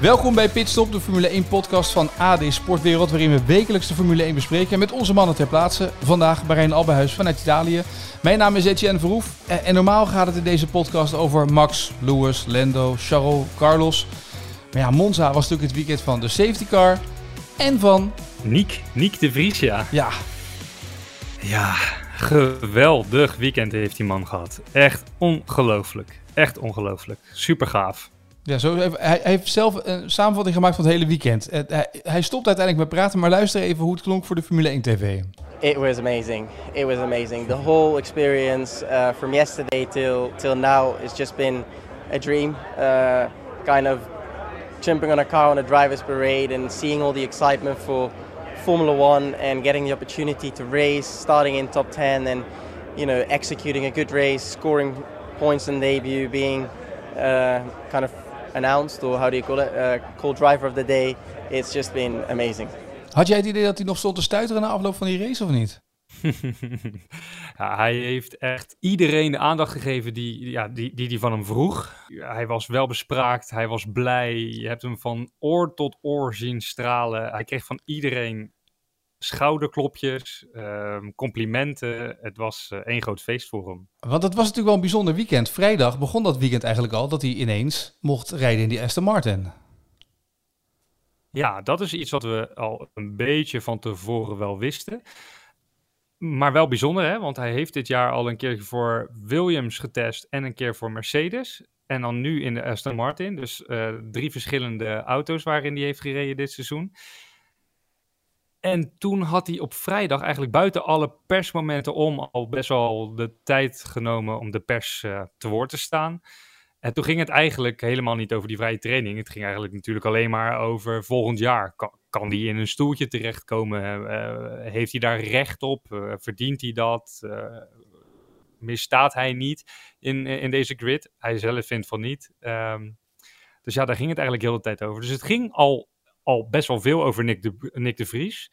Welkom bij Pitstop, de Formule 1 podcast van AD Sportwereld, waarin we wekelijks de Formule 1 bespreken met onze mannen ter plaatse. Vandaag Barijn Albehuis vanuit Italië. Mijn naam is Etienne Verhoef en normaal gaat het in deze podcast over Max, Lewis, Lando, Charles, Carlos. Maar ja, Monza was natuurlijk het weekend van de safety car en van... Niek, Niek de Vries, ja. Ja, Ja, geweldig weekend heeft die man gehad. Echt ongelooflijk. Echt ongelooflijk. Super gaaf. Ja zo, even- hij, heeft zelf een samenvatting gemaakt van het hele weekend. Hij, hij stopt uiteindelijk met praten, maar luister even hoe het klonk voor de Formule 1 TV. It was amazing. It was amazing. The whole experience uh, from yesterday till till now has just been a dream. Uh, kind of jumping on a car on a drivers' parade and seeing all the excitement for Formula One and getting the opportunity to race, starting in top ten and you know executing a good race, scoring points in debut, being uh, kind of announced or how do you call it, uh, called driver of the day. It's just been amazing. Had jij het idee dat hij nog stond te stuiteren na afloop van die race of niet? ja, hij heeft echt iedereen de aandacht gegeven die, ja, die, die, die van hem vroeg. Hij was wel bespraakt, hij was blij. Je hebt hem van oor tot oor zien stralen. Hij kreeg van iedereen schouderklopjes, ehm, complimenten. Het was eh, één groot feest voor hem. Want het was natuurlijk wel een bijzonder weekend. Vrijdag begon dat weekend eigenlijk al dat hij ineens mocht rijden in die Aston Martin. Ja, dat is iets wat we al een beetje van tevoren wel wisten. Maar wel bijzonder, hè? want hij heeft dit jaar al een keer voor Williams getest en een keer voor Mercedes. En dan nu in de Aston Martin. Dus eh, drie verschillende auto's waarin hij heeft gereden dit seizoen. En toen had hij op vrijdag eigenlijk buiten alle persmomenten om al best wel de tijd genomen om de pers eh, te woord te staan. En toen ging het eigenlijk helemaal niet over die vrije training. Het ging eigenlijk natuurlijk alleen maar over volgend jaar. Kan, die in een stoeltje terechtkomen? Eh, heeft hij daar recht op? Eh, verdient hij dat? Eh, misstaat hij niet in, in deze grid? Hij zelf vindt van niet. Ehm, dus ja, daar ging het eigenlijk heel de tijd over. Dus het ging al, al best wel veel over Nick de, Nick de Vries.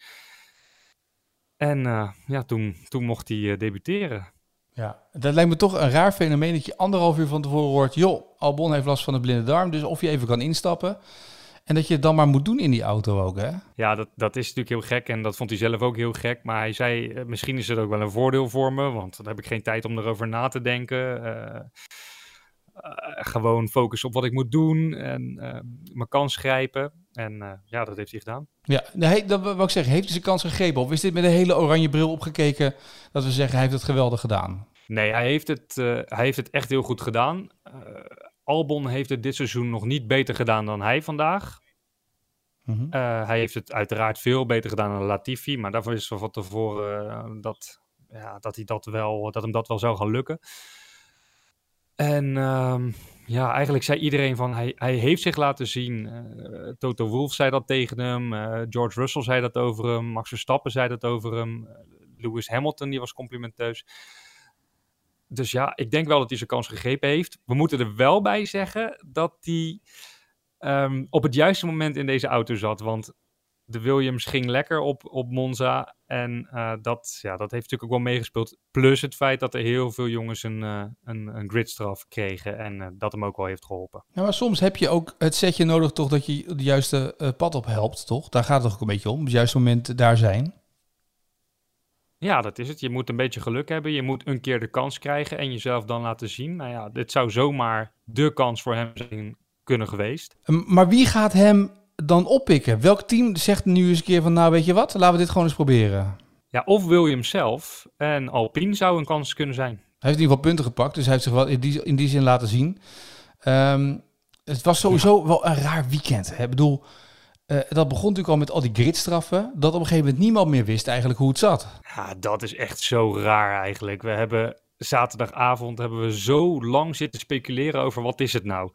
En eh, ja, toen, toen mocht hij eh, debuteren. Ja, dat lijkt me toch een raar fenomeen dat je anderhalf uur van tevoren hoort... joh, Albon heeft last van de blinde darm, dus of je even kan instappen... en dat je het dan maar moet doen in die auto ook, hè? Ja, dat, dat is natuurlijk heel gek en dat vond hij zelf ook heel gek. Maar hij zei, eh, misschien is het ook wel een voordeel voor me, want dan heb ik geen tijd om erover na te denken. Gewoon focus op wat ik moet doen en eh, mijn kans grijpen. En eh, ja, dat heeft hij gedaan. Ja, nee, dat wil ik zeggen. Heeft hij zijn kans gegrepen? Of is dit met een hele oranje bril opgekeken... dat we zeggen, hij heeft het geweldig gedaan? Nee, hij heeft het, eh, hij heeft het echt heel goed gedaan. Eh, Albon heeft het dit seizoen nog niet beter gedaan dan hij vandaag. Mhm. Eh, hij heeft het uiteraard veel beter gedaan dan Latifi, maar daarvoor is er van tevoren eh, dat, ja, dat, hij dat, wel, dat hem dat wel zou gaan lukken. En ehm, ja, eigenlijk zei iedereen van hij, hij heeft zich laten zien. Eh, Toto Wolff zei dat tegen hem, eh, George Russell zei dat over hem, Max Verstappen zei dat over hem, eh, Lewis Hamilton die was complimenteus. Dus ja, ik denk wel dat hij zijn kans gegrepen heeft. We moeten er wel bij zeggen dat hij ehm, op het juiste moment in deze auto zat. Want de Williams ging lekker op, op Monza. En eh, dat, ja, dat heeft natuurlijk ook wel meegespeeld. Plus het feit dat er heel veel jongens een, eh, een, een gridstraf kregen. En eh, dat hem ook wel heeft geholpen. Ja, maar soms heb je ook het setje nodig toch dat je de juiste pad op helpt, toch? Daar gaat het toch ook een beetje om, op het juiste moment daar zijn. Ja, dat is het. Je moet een beetje geluk hebben. Je moet een keer de kans krijgen en jezelf dan laten zien. Nou ja, dit zou zomaar de kans voor hem zijn kunnen geweest. Um, Maar wie gaat hem dan oppikken? Welk team zegt nu eens een keer van, nou weet je wat, laten we dit gewoon eens proberen. Ja, of Williams zelf en Alpine zou een kans kunnen zijn. Hij heeft in ieder geval punten gepakt, dus hij heeft zich wel in die, in die zin laten zien. Ehm, het was sowieso wel een raar weekend. hè. Ik bedoel, eh, dat begon natuurlijk al met al die gridstraffen, dat op een gegeven moment niemand meer wist eigenlijk hoe het zat. Ja, dat is echt zo raar eigenlijk. We hebben zaterdagavond hebben we zo lang zitten speculeren over wat is het nou.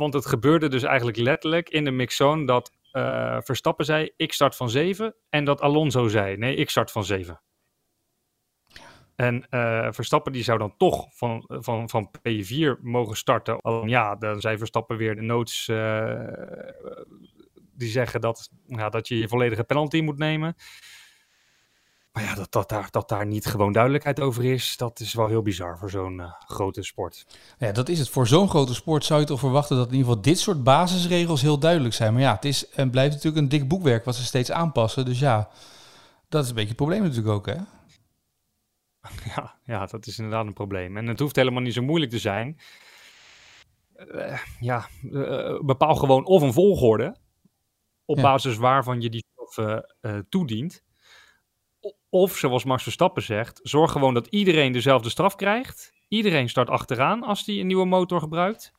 Want het gebeurde dus eigenlijk letterlijk in de mixzone dat uh, Verstappen zei, ik start van 7. En dat Alonso zei, nee, ik start van 7. En uh, Verstappen die zou dan toch van, van, van P4 mogen starten. Ja, dan zei Verstappen weer de notes uh, die zeggen dat, ja, dat je je volledige penalty moet nemen. Maar ja, dat, dat, daar, dat daar niet gewoon duidelijkheid over is, dat is wel heel bizar voor zo'n uh, grote sport. Ja, dat is het. Voor zo'n grote sport zou je toch verwachten dat in ieder geval dit soort basisregels heel duidelijk zijn. Maar ja, het is en blijft natuurlijk een dik boekwerk wat ze steeds aanpassen. Dus ja, dat is een beetje het probleem natuurlijk ook, hè? Ja, ja, dat is inderdaad een probleem. En het hoeft helemaal niet zo moeilijk te zijn. Uh, ja, uh, bepaal gewoon of een volgorde op ja. basis waarvan je die stof toedient. Of zoals Max Verstappen zegt, zorg gewoon dat iedereen dezelfde straf krijgt. Iedereen start achteraan als hij een nieuwe motor gebruikt.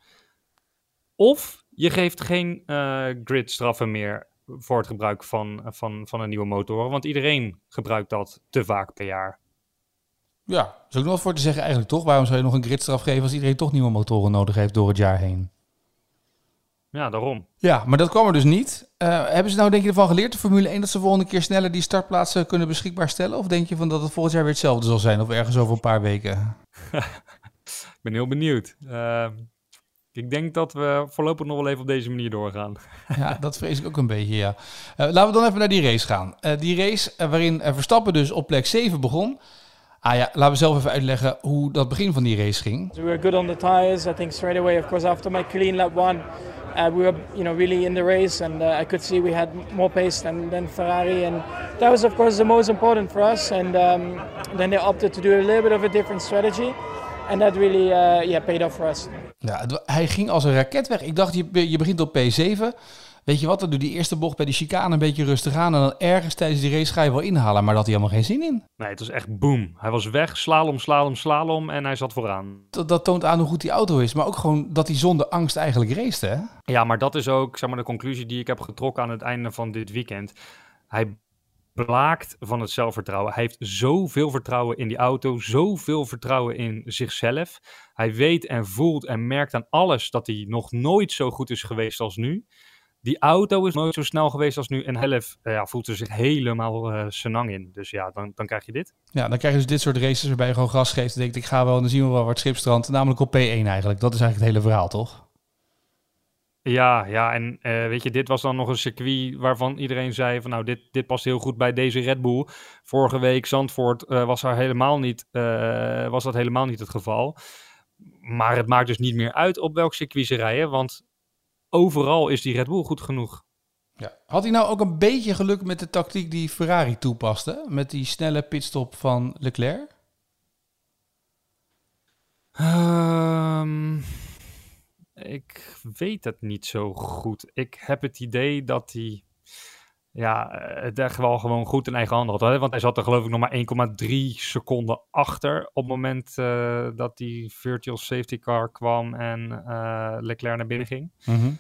Of je geeft geen uh, gridstraffen meer voor het gebruik van, van, van een nieuwe motor. Want iedereen gebruikt dat te vaak per jaar. Ja, is ook nog voor te zeggen eigenlijk toch? Waarom zou je nog een gridstraf geven als iedereen toch nieuwe motoren nodig heeft door het jaar heen? Ja, daarom. Ja, maar dat kwam er dus niet. Uh, hebben ze nou denk je ervan geleerd, de Formule 1, dat ze volgende keer sneller die startplaatsen kunnen beschikbaar stellen? Of denk je van dat het volgend jaar weer hetzelfde zal zijn of ergens over een paar weken? ik ben heel benieuwd. Uh, ik denk dat we voorlopig nog wel even op deze manier doorgaan. ja, dat vrees ik ook een beetje, ja. Uh, laten we dan even naar die race gaan. die race waarin Verstappen dus op plek 7 begon. Ah ja, laten we zelf even uitleggen hoe dat begin van die race ging. We were good on the tires. I think straight away, of course, after my clean lap one, uh, we were, you know, really in the race, and uh, I could see we had more pace than, than Ferrari, and that was, of course, the most important for us. And um, then they opted to do a little bit of a different strategy, and that really, uh, yeah, paid off for us. Ja, hij ging als een raket weg. Ik dacht, je, je begint op P7. Weet je wat, dan doe die eerste bocht bij die chicane een beetje rustig aan. En dan ergens tijdens die race ga je wel inhalen. Maar dat had hij helemaal geen zin in. Nee, het was echt boom. Hij was weg, slalom, slalom, slalom en hij zat vooraan. Dat, dat toont aan hoe goed die auto is. Maar ook gewoon dat hij zonder angst eigenlijk race, hè? Ja, maar dat is ook zeg maar, de conclusie die ik heb getrokken aan het einde van dit weekend. Hij blaakt van het zelfvertrouwen. Hij heeft zoveel vertrouwen in die auto, zoveel vertrouwen in zichzelf. Hij weet en voelt en merkt aan alles dat hij nog nooit zo goed is geweest als nu. Die auto is nooit zo snel geweest als nu. En Helf uh, ja, voelt er zich helemaal uh, senang in. Dus ja, dan, dan krijg je dit. Ja, dan krijg je dus dit soort races waarbij je gewoon gas geeft. En denkt, ik ga wel, dan zien we wel wat schipstrand. Namelijk op P1 eigenlijk. Dat is eigenlijk het hele verhaal, toch? Ja, ja, en uh, weet je, dit was dan nog een circuit waarvan iedereen zei van nou, dit, dit past heel goed bij deze Red Bull. Vorige week Zandvoort was, er helemaal niet, was dat helemaal niet het geval. Maar het maakt dus niet meer uit op welk circuit ze rijden, want overal is die Red Bull goed genoeg. Ja. Had hij nou ook een beetje geluk met de tactiek die Ferrari toepaste? Met die snelle pitstop van Leclerc? Um, ik weet het niet zo goed. Ik heb het idee dat hij ja, het echt wel gewoon goed in eigen handen had. Hè? Want hij zat er geloof ik nog maar 1,3 seconden achter op het moment uh, dat die virtual safety car kwam en uh, Leclerc naar binnen ging. Mm -hmm.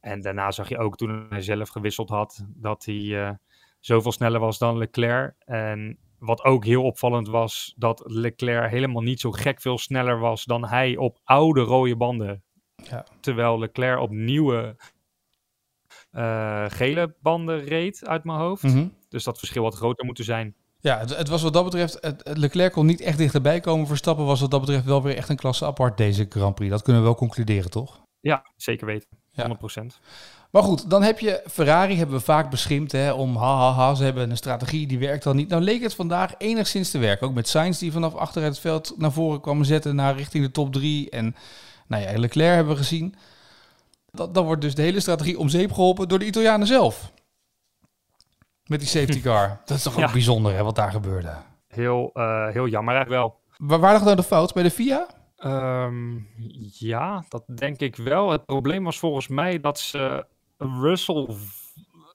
En daarna zag je ook toen hij zelf gewisseld had, dat hij uh, zoveel sneller was dan Leclerc. En wat ook heel opvallend was, dat Leclerc helemaal niet zo gek veel sneller was dan hij op oude rode banden. Ja. Terwijl Leclerc op nieuwe uh, gele banden reed uit mijn hoofd. Mm -hmm. Dus dat verschil had groter moeten zijn. Ja, het, het was wat dat betreft, het, het Leclerc kon niet echt dichterbij komen. Verstappen was wat dat betreft wel weer echt een klasse apart deze Grand Prix. Dat kunnen we wel concluderen, toch? Ja, zeker weten. 100%. Ja. Maar goed, dan heb je Ferrari, hebben we vaak beschimpt hè, om ha, ha, ha, ze hebben een strategie die werkt dan niet. Nou leek het vandaag enigszins te werken. Ook met Sainz die vanaf achteruit het veld naar voren kwam zetten naar richting de top 3. En nou ja, Leclerc hebben we gezien. Dat, dan wordt dus de hele strategie om zeep geholpen door de Italianen zelf. Met die safety car. Dat is toch ook Ja. bijzonder hè, wat daar gebeurde. Heel, eh, heel jammer eigenlijk wel. Waar, waar lag nou de fout? Bij de FIA? Ehm, ja, dat denk ik wel. Het probleem was volgens mij dat ze Russell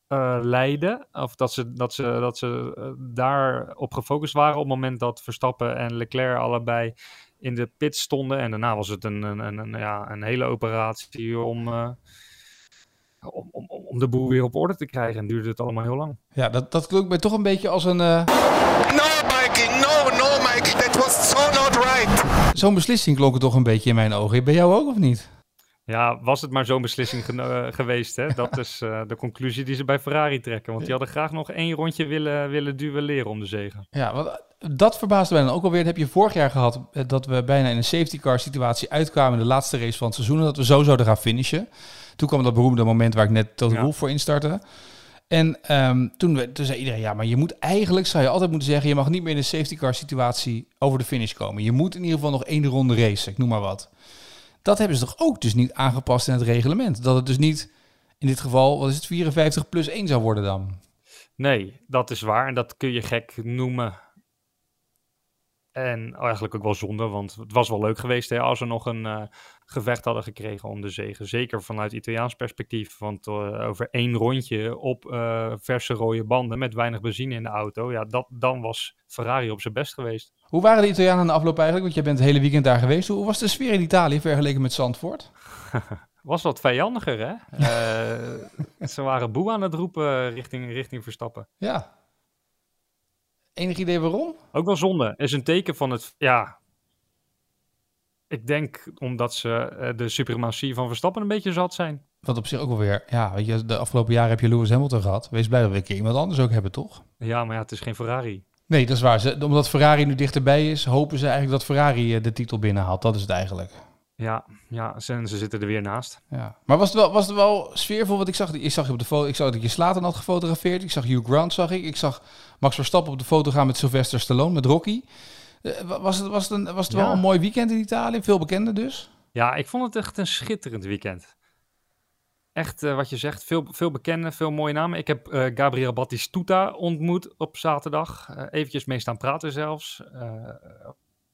eh leidden. Of dat ze, dat ze, dat ze eh, daarop gefocust waren op het moment dat Verstappen en Leclerc allebei in de pit stonden. En daarna was het een, een, een, een, ja, een hele operatie om, eh, om, om, om de boel weer op orde te krijgen. En duurde het allemaal heel lang. Ja, dat, dat klinkt mij toch een beetje als een... eh, No, Mikey, no, no, Mike. That was so not right. Zo'n beslissing klonk het toch een beetje in mijn ogen. Bij jou ook of niet? Ja, was het maar zo'n beslissing eh, geweest, hè? Dat is eh, de conclusie die ze bij Ferrari trekken. Want die hadden graag nog één rondje willen, willen duelleren om de zegen. Ja, want eh, dat verbaasde mij dan ook alweer. Dat heb je vorig jaar gehad, eh, dat we bijna in een safety car situatie uitkwamen in de laatste race van het seizoen. En dat we zo zouden gaan finishen. Toen kwam dat beroemde moment waar ik net Toto Ja. Wolff voor instartte. En ehm, toen, we- toen zei iedereen, ja, maar je moet eigenlijk, zou je altijd moeten zeggen, je mag niet meer in een safety car situatie over de finish komen. Je moet in ieder geval nog één ronde racen, ik noem maar wat. Dat hebben ze toch ook dus niet aangepast in het reglement? Dat het dus niet, in dit geval, wat is het, 54 plus 1 zou worden dan? Nee, dat is waar. En dat kun je gek noemen. En eigenlijk ook wel zonde, want het was wel leuk geweest hè, als we nog een eh, gevecht hadden gekregen om de zegen. Zeker vanuit Italiaans perspectief. Want eh, over één rondje op eh, verse rode banden met weinig benzine in de auto. Ja, dat, dan was Ferrari op zijn best geweest. Hoe waren de Italianen in de afloop eigenlijk? Want jij bent het hele weekend daar geweest. Hoe was de sfeer in Italië vergeleken met Zandvoort? Was wat vijandiger, hè? Ze waren boe aan het roepen richting, richting Verstappen. Ja. Enig idee waarom? Ook wel zonde. Is een teken van het. Ja. Ik denk omdat ze eh, de suprematie van Verstappen een beetje zat zijn. Wat op zich ook wel weer... Ja, weet je, de afgelopen jaren heb je Lewis Hamilton gehad. Wees blij dat we een keer iemand anders ook hebben, toch? Ja, maar ja, het is geen Ferrari. Nee, dat is waar. Ze, omdat Ferrari nu dichterbij is, hopen ze eigenlijk dat Ferrari eh, de titel binnenhaalt. Dat is het eigenlijk. Ja, ja ze, en ze zitten er weer naast. Ja. Maar was het, wel, was het wel sfeervol? Want ik zag, ik zag je op de foto, ik zag dat je Slaten had gefotografeerd. Ik zag Hugh Grant, zag ik. Ik zag Max Verstappen op de foto gaan met Sylvester Stallone, met Rocky. Eh, wa- was het, was het, een, was het wel een mooi weekend in Italië? Veel bekenden dus? Ja, ik vond het echt een schitterend weekend. Echt, eh, wat je zegt, veel, veel bekende, veel mooie namen. Ik heb eh, Gabriel Battistuta ontmoet op zaterdag. Eh eventjes mee staan praten zelfs.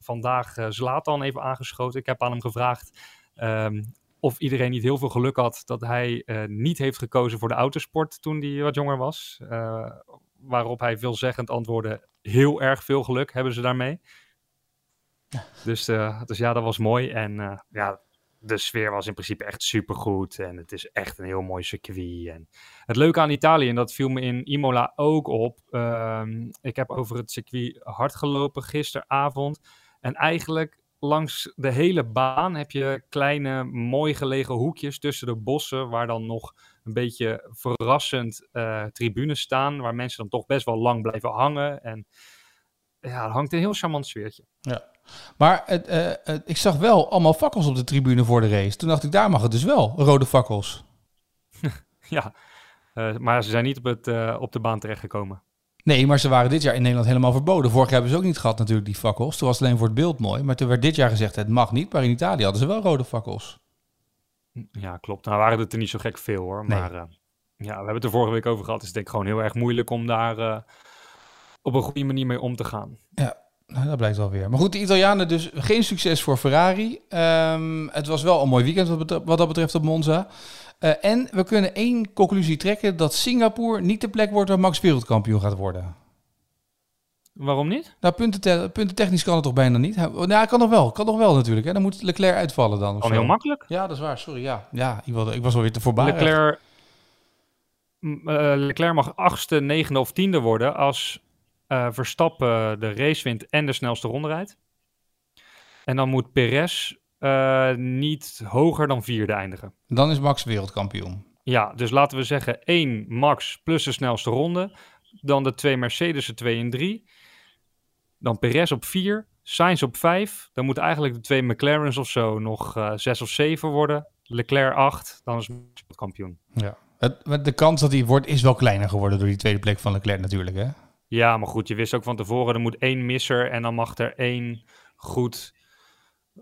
Vandaag eh Zlatan even aangeschoten. Ik heb aan hem gevraagd ehm, of iedereen niet heel veel geluk had dat hij eh, niet heeft gekozen voor de autosport toen hij wat jonger was. Eh, waarop hij veelzeggend antwoordde, heel erg veel geluk hebben ze daarmee. Dus, dus ja, dat was mooi. En ja, de sfeer was in principe echt supergoed. En het is echt een heel mooi circuit. En het leuke aan Italië, en dat viel me in Imola ook op. ehm, ik heb over het circuit hard gelopen gisteravond. En eigenlijk langs de hele baan heb je kleine, mooi gelegen hoekjes tussen de bossen. Waar dan nog een beetje verrassend eh, tribunes staan. Waar mensen dan toch best wel lang blijven hangen. En ja, er hangt een heel charmant sfeertje. Maar het, eh, het- ik zag wel allemaal fakkels op de tribune voor de race. Toen dacht ik, daar mag het dus wel, rode fakkels. Ja, eh, maar ze zijn niet op, het, op de baan terechtgekomen. Nee, maar ze waren dit jaar in Nederland helemaal verboden. Vorig jaar hebben ze ook niet gehad natuurlijk, die fakkels. Toen was het alleen voor het beeld mooi. Maar toen werd dit jaar gezegd, het mag niet. Maar in Italië hadden ze wel rode fakkels. Ja, klopt. Nou waren het er niet zo gek veel hoor. Nee. Maar eh, ja, we hebben het er vorige week over gehad. Het is denk ik gewoon heel erg moeilijk om daar eh, op een goede manier mee om te gaan. Nou, dat blijkt wel weer. Maar goed, de Italianen dus geen succes voor Ferrari. Ehm, het was wel een mooi weekend wat, dat betreft op Monza. Eh, en we kunnen één conclusie trekken. Dat Singapore niet de plek wordt waar Max wereldkampioen gaat worden. Waarom niet? Nou, punten puntentechnisch kan het toch bijna niet? Nou, kan nog wel. Kan nog wel natuurlijk. Hè? Dan moet Leclerc uitvallen dan. of heel makkelijk. Ja, dat is waar. Sorry. Ja, ja ik, wilde, ik was alweer te voorbij. Leclerc, eh, Leclerc mag achtste, negende of tiende worden als eh, Verstappen de race wint en de snelste ronde rijdt. En dan moet Perez eh, niet hoger dan vierde eindigen. Dan is Max wereldkampioen. Ja, dus laten we zeggen 1 Max plus de snelste ronde. Dan de twee Mercedes 2 en 3. Dan Perez op 4. Sainz op 5. Dan moeten eigenlijk de twee McLaren's of zo nog eh 6 of 7 worden. Leclerc 8. Dan is Max kampioen. Ja. Het, de kans dat hij wordt is wel kleiner geworden door die tweede plek van Leclerc natuurlijk. Hè? Ja, maar goed, je wist ook van tevoren, er moet één misser en dan mag er één goed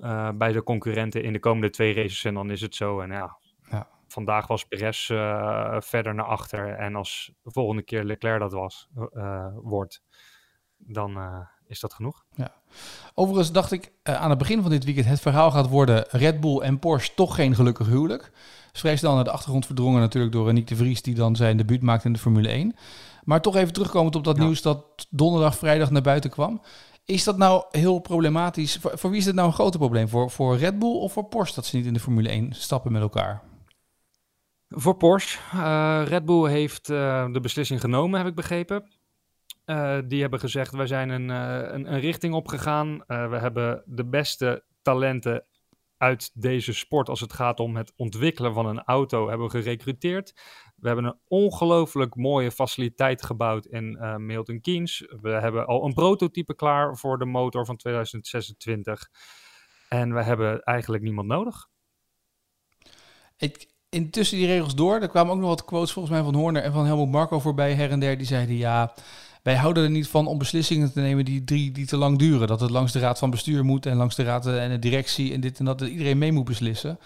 eh, bij de concurrenten in de komende twee races en dan is het zo. En ja, Ja. vandaag was Perez eh, verder naar achter en als de volgende keer Leclerc dat was, eh, wordt, dan is dat genoeg. Overigens dacht ik aan het begin van dit weekend het verhaal gaat worden Red Bull en Porsche toch geen gelukkig huwelijk. Vrij snel naar de achtergrond verdrongen natuurlijk door Nick de Vries die dan zijn debuut maakte in de Formule 1. Maar toch even terugkomend op dat Ja. nieuws dat donderdag, vrijdag naar buiten kwam. Is dat nou heel problematisch? Voor, voor wie is dit nou een groter probleem? Voor, voor Red Bull of voor Porsche dat ze niet in de Formule 1 stappen met elkaar? Voor Porsche, eh, Red Bull heeft eh, de beslissing genomen, heb ik begrepen. Eh, die hebben gezegd, wij zijn een, een, een richting opgegaan. We hebben de beste talenten uit deze sport als het gaat om het ontwikkelen van een auto hebben we gerecruiteerd. We hebben een ongelooflijk mooie faciliteit gebouwd in uh, Milton Keynes. We hebben al een prototype klaar voor de motor van 2026. En we hebben eigenlijk niemand nodig. Ik, intussen die regels door, er kwamen ook nog wat quotes volgens mij van Horner en van Helmut Marco voorbij her en der. Die zeiden ja, wij houden er niet van om beslissingen te nemen die, die, die te lang duren. Dat het langs de raad van bestuur moet en langs de raad en de directie en dit en dat. Dat iedereen mee moet beslissen.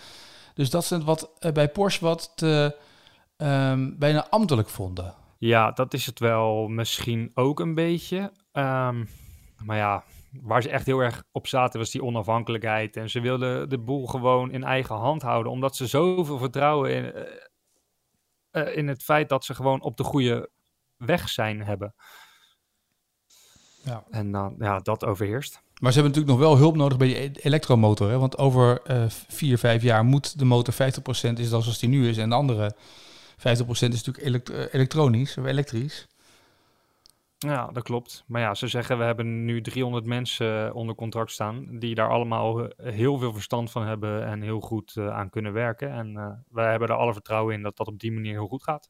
Dus dat is wat uh, bij Porsche wat te, um, bijna ambtelijk vonden. Ja, dat is het wel misschien ook een beetje. Um, maar ja, waar ze echt heel erg op zaten was die onafhankelijkheid. En ze wilden de boel gewoon in eigen hand houden. Omdat ze zoveel vertrouwen in, uh, in het feit dat ze gewoon op de goede weg zijn hebben. Ja. En dan, ja, dat overheerst. Maar ze hebben natuurlijk nog wel hulp nodig bij die elektromotor. Hè? Want over uh, vier, vijf jaar moet de motor 50% is dan zoals die nu is. En de andere 50% is natuurlijk elekt elektronisch of elektrisch. Ja, dat klopt. Maar ja, ze zeggen we hebben nu 300 mensen onder contract staan. Die daar allemaal heel veel verstand van hebben en heel goed uh, aan kunnen werken. En uh, wij hebben er alle vertrouwen in dat dat op die manier heel goed gaat.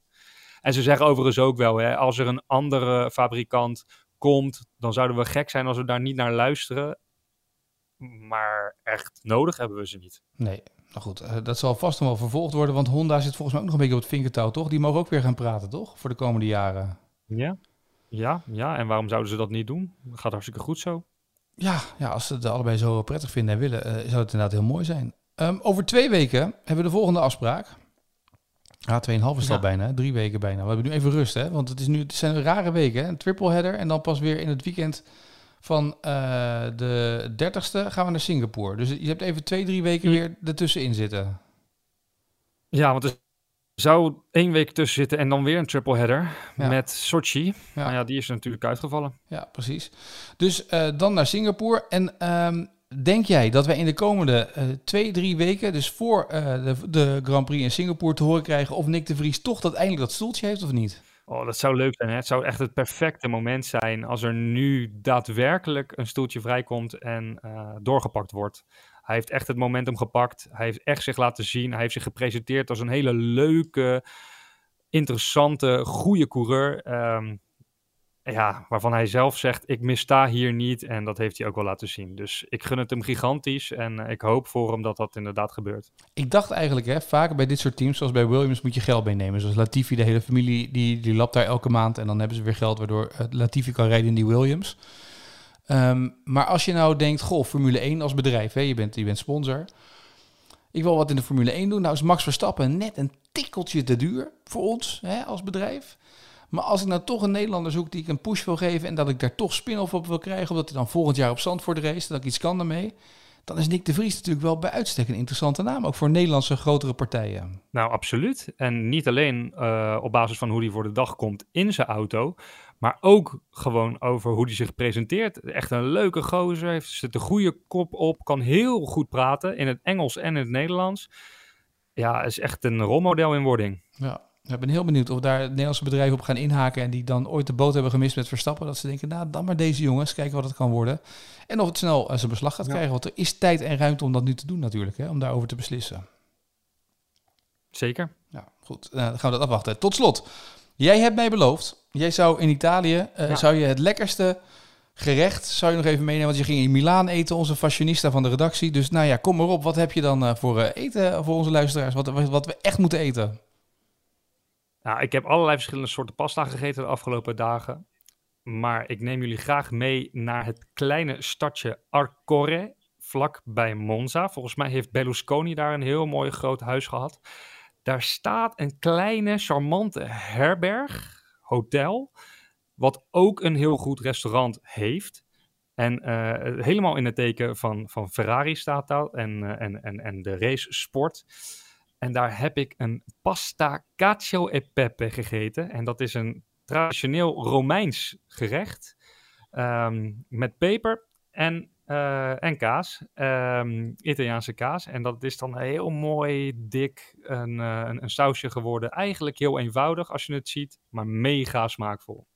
En ze zeggen overigens ook wel, hè, als er een andere fabrikant komt, dan zouden we gek zijn als we daar niet naar luisteren. Maar echt nodig hebben we ze niet. Nee, nou goed, uh, dat zal vast nog wel vervolgd worden, want Honda zit volgens mij ook nog een beetje op het vinkertouw, toch? Die mogen ook weer gaan praten, toch? Voor de komende jaren. Ja, ja, ja. En waarom zouden ze dat niet doen? Dat gaat hartstikke goed zo. Ja, ja als ze het allebei zo prettig vinden en willen, uh, zou het inderdaad heel mooi zijn. Um, over twee weken hebben we de volgende afspraak. Ja, 2,5 is al bijna, drie weken bijna. We hebben nu even rust, hè? Want het, is nu, het zijn rare weken, hè? Een triple header en dan pas weer in het weekend van uh, de 30ste gaan we naar Singapore. Dus je hebt even twee, drie weken weer ertussenin zitten. Ja, want er zou één week tussen zitten en dan weer een triple header ja. met Sochi. Ja. Nou ja, die is natuurlijk uitgevallen. Ja, precies. Dus uh, dan naar Singapore en... Um, Denk jij dat wij in de komende uh, twee, drie weken, dus voor uh, de, de, Grand Prix in Singapore, te horen krijgen of Nick de Vries toch dat eindelijk dat stoeltje heeft of niet? Oh, dat zou leuk zijn. Hè? Het zou echt het perfecte moment zijn als er nu daadwerkelijk een stoeltje vrijkomt en uh, doorgepakt wordt. Hij heeft echt het momentum gepakt. Hij heeft echt zich laten zien. Hij heeft zich gepresenteerd als een hele leuke, interessante, goede coureur. Um, ja, waarvan hij zelf zegt: Ik missta hier niet. En dat heeft hij ook wel laten zien. Dus ik gun het hem gigantisch. En uh, ik hoop voor hem dat dat inderdaad gebeurt. Ik dacht eigenlijk, hè, vaker bij dit soort teams, zoals bij Williams, moet je geld meenemen. Zoals Latifi, de hele familie, die, die lapt daar elke maand. En dan hebben ze weer geld waardoor uh, Latifi kan rijden in die Williams. Um, maar als je nou denkt: Goh, Formule 1 als bedrijf, hè, je, bent, je bent sponsor. Ik wil wat in de Formule 1 doen. Nou is Max Verstappen net een tikkeltje te duur voor ons hè, als bedrijf. Maar als ik nou toch een Nederlander zoek die ik een push wil geven en dat ik daar toch spin-off op wil krijgen, omdat hij dan volgend jaar op Zandvoort race, dat ik iets kan daarmee, dan is Nick de Vries natuurlijk wel bij uitstek een interessante naam, ook voor Nederlandse grotere partijen. Nou, absoluut. En niet alleen uh, op basis van hoe hij voor de dag komt in zijn auto, maar ook gewoon over hoe hij zich presenteert. Echt een leuke gozer, heeft zit een goede kop op, kan heel goed praten in het Engels en in het Nederlands. Ja, is echt een rolmodel in wording. Ja, ik ben heel benieuwd of daar Nederlandse bedrijven op gaan inhaken en die dan ooit de boot hebben gemist met Verstappen. Dat ze denken, nou dan maar deze jongens, kijken wat het kan worden. En of het snel uh, zijn beslag gaat ja. krijgen, want er is tijd en ruimte om dat nu te doen natuurlijk, hè, om daarover te beslissen. Zeker. Ja, goed. Uh, dan gaan we dat afwachten. Tot slot, jij hebt mij beloofd, jij zou in Italië, uh, ja. zou je het lekkerste gerecht, zou je nog even meenemen, want je ging in Milaan eten, onze fashionista van de redactie. Dus nou ja, kom maar op, wat heb je dan voor eten voor onze luisteraars, wat, wat we echt moeten eten? Nou, ik heb allerlei verschillende soorten pasta gegeten de afgelopen dagen. Maar ik neem jullie graag mee naar het kleine stadje Arcore, vlak bij Monza. Volgens mij heeft Berlusconi daar een heel mooi groot huis gehad. Daar staat een kleine, charmante herberg, hotel, wat ook een heel goed restaurant heeft. En uh, helemaal in het teken van, van Ferrari staat dat en, uh, en, en, en de race sport. En daar heb ik een pasta cacio e pepe gegeten. En dat is een traditioneel Romeins gerecht. Um, met peper en, uh, en kaas. Um, Italiaanse kaas. En dat is dan heel mooi dik een, uh, een, een, sausje geworden. Eigenlijk heel eenvoudig als je het ziet, maar mega smaakvol.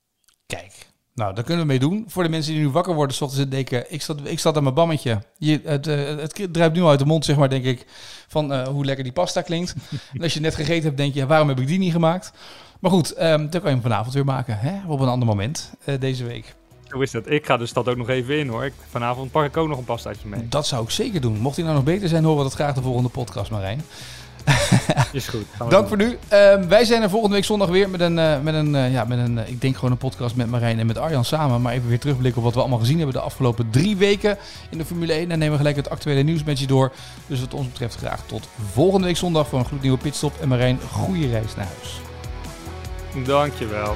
Kijk, Nou, daar kunnen we mee doen. Voor de mensen die nu wakker worden, s ochtends en denken, ik zat, ik zat aan mijn bammetje. Je, het, uh, het druipt nu uit de mond, zeg maar, denk ik, van uh, hoe lekker die pasta klinkt. en als je net gegeten hebt, denk je, waarom heb ik die niet gemaakt? Maar goed, um, dan kan je hem vanavond weer maken, hè? op een ander moment uh, deze week. Hoe is dat? Ik ga de stad ook nog even in hoor. Ik, vanavond pak ik ook nog een pastaatje mee. Dat zou ik zeker doen. Mocht hij nou nog beter zijn, horen we dat graag de volgende podcast, Marijn. Is goed. Dank doen. voor nu. Uh, wij zijn er volgende week zondag weer met een, uh, met een, uh, ja, met een ik denk gewoon een podcast met Marijn en met Arjan samen. Maar even weer terugblikken op wat we allemaal gezien hebben de afgelopen drie weken in de Formule 1. En nemen we gelijk het actuele nieuws met je door. Dus wat ons betreft graag tot volgende week zondag voor een gloednieuwe pitstop. En Marijn, goede reis naar huis. Dankjewel.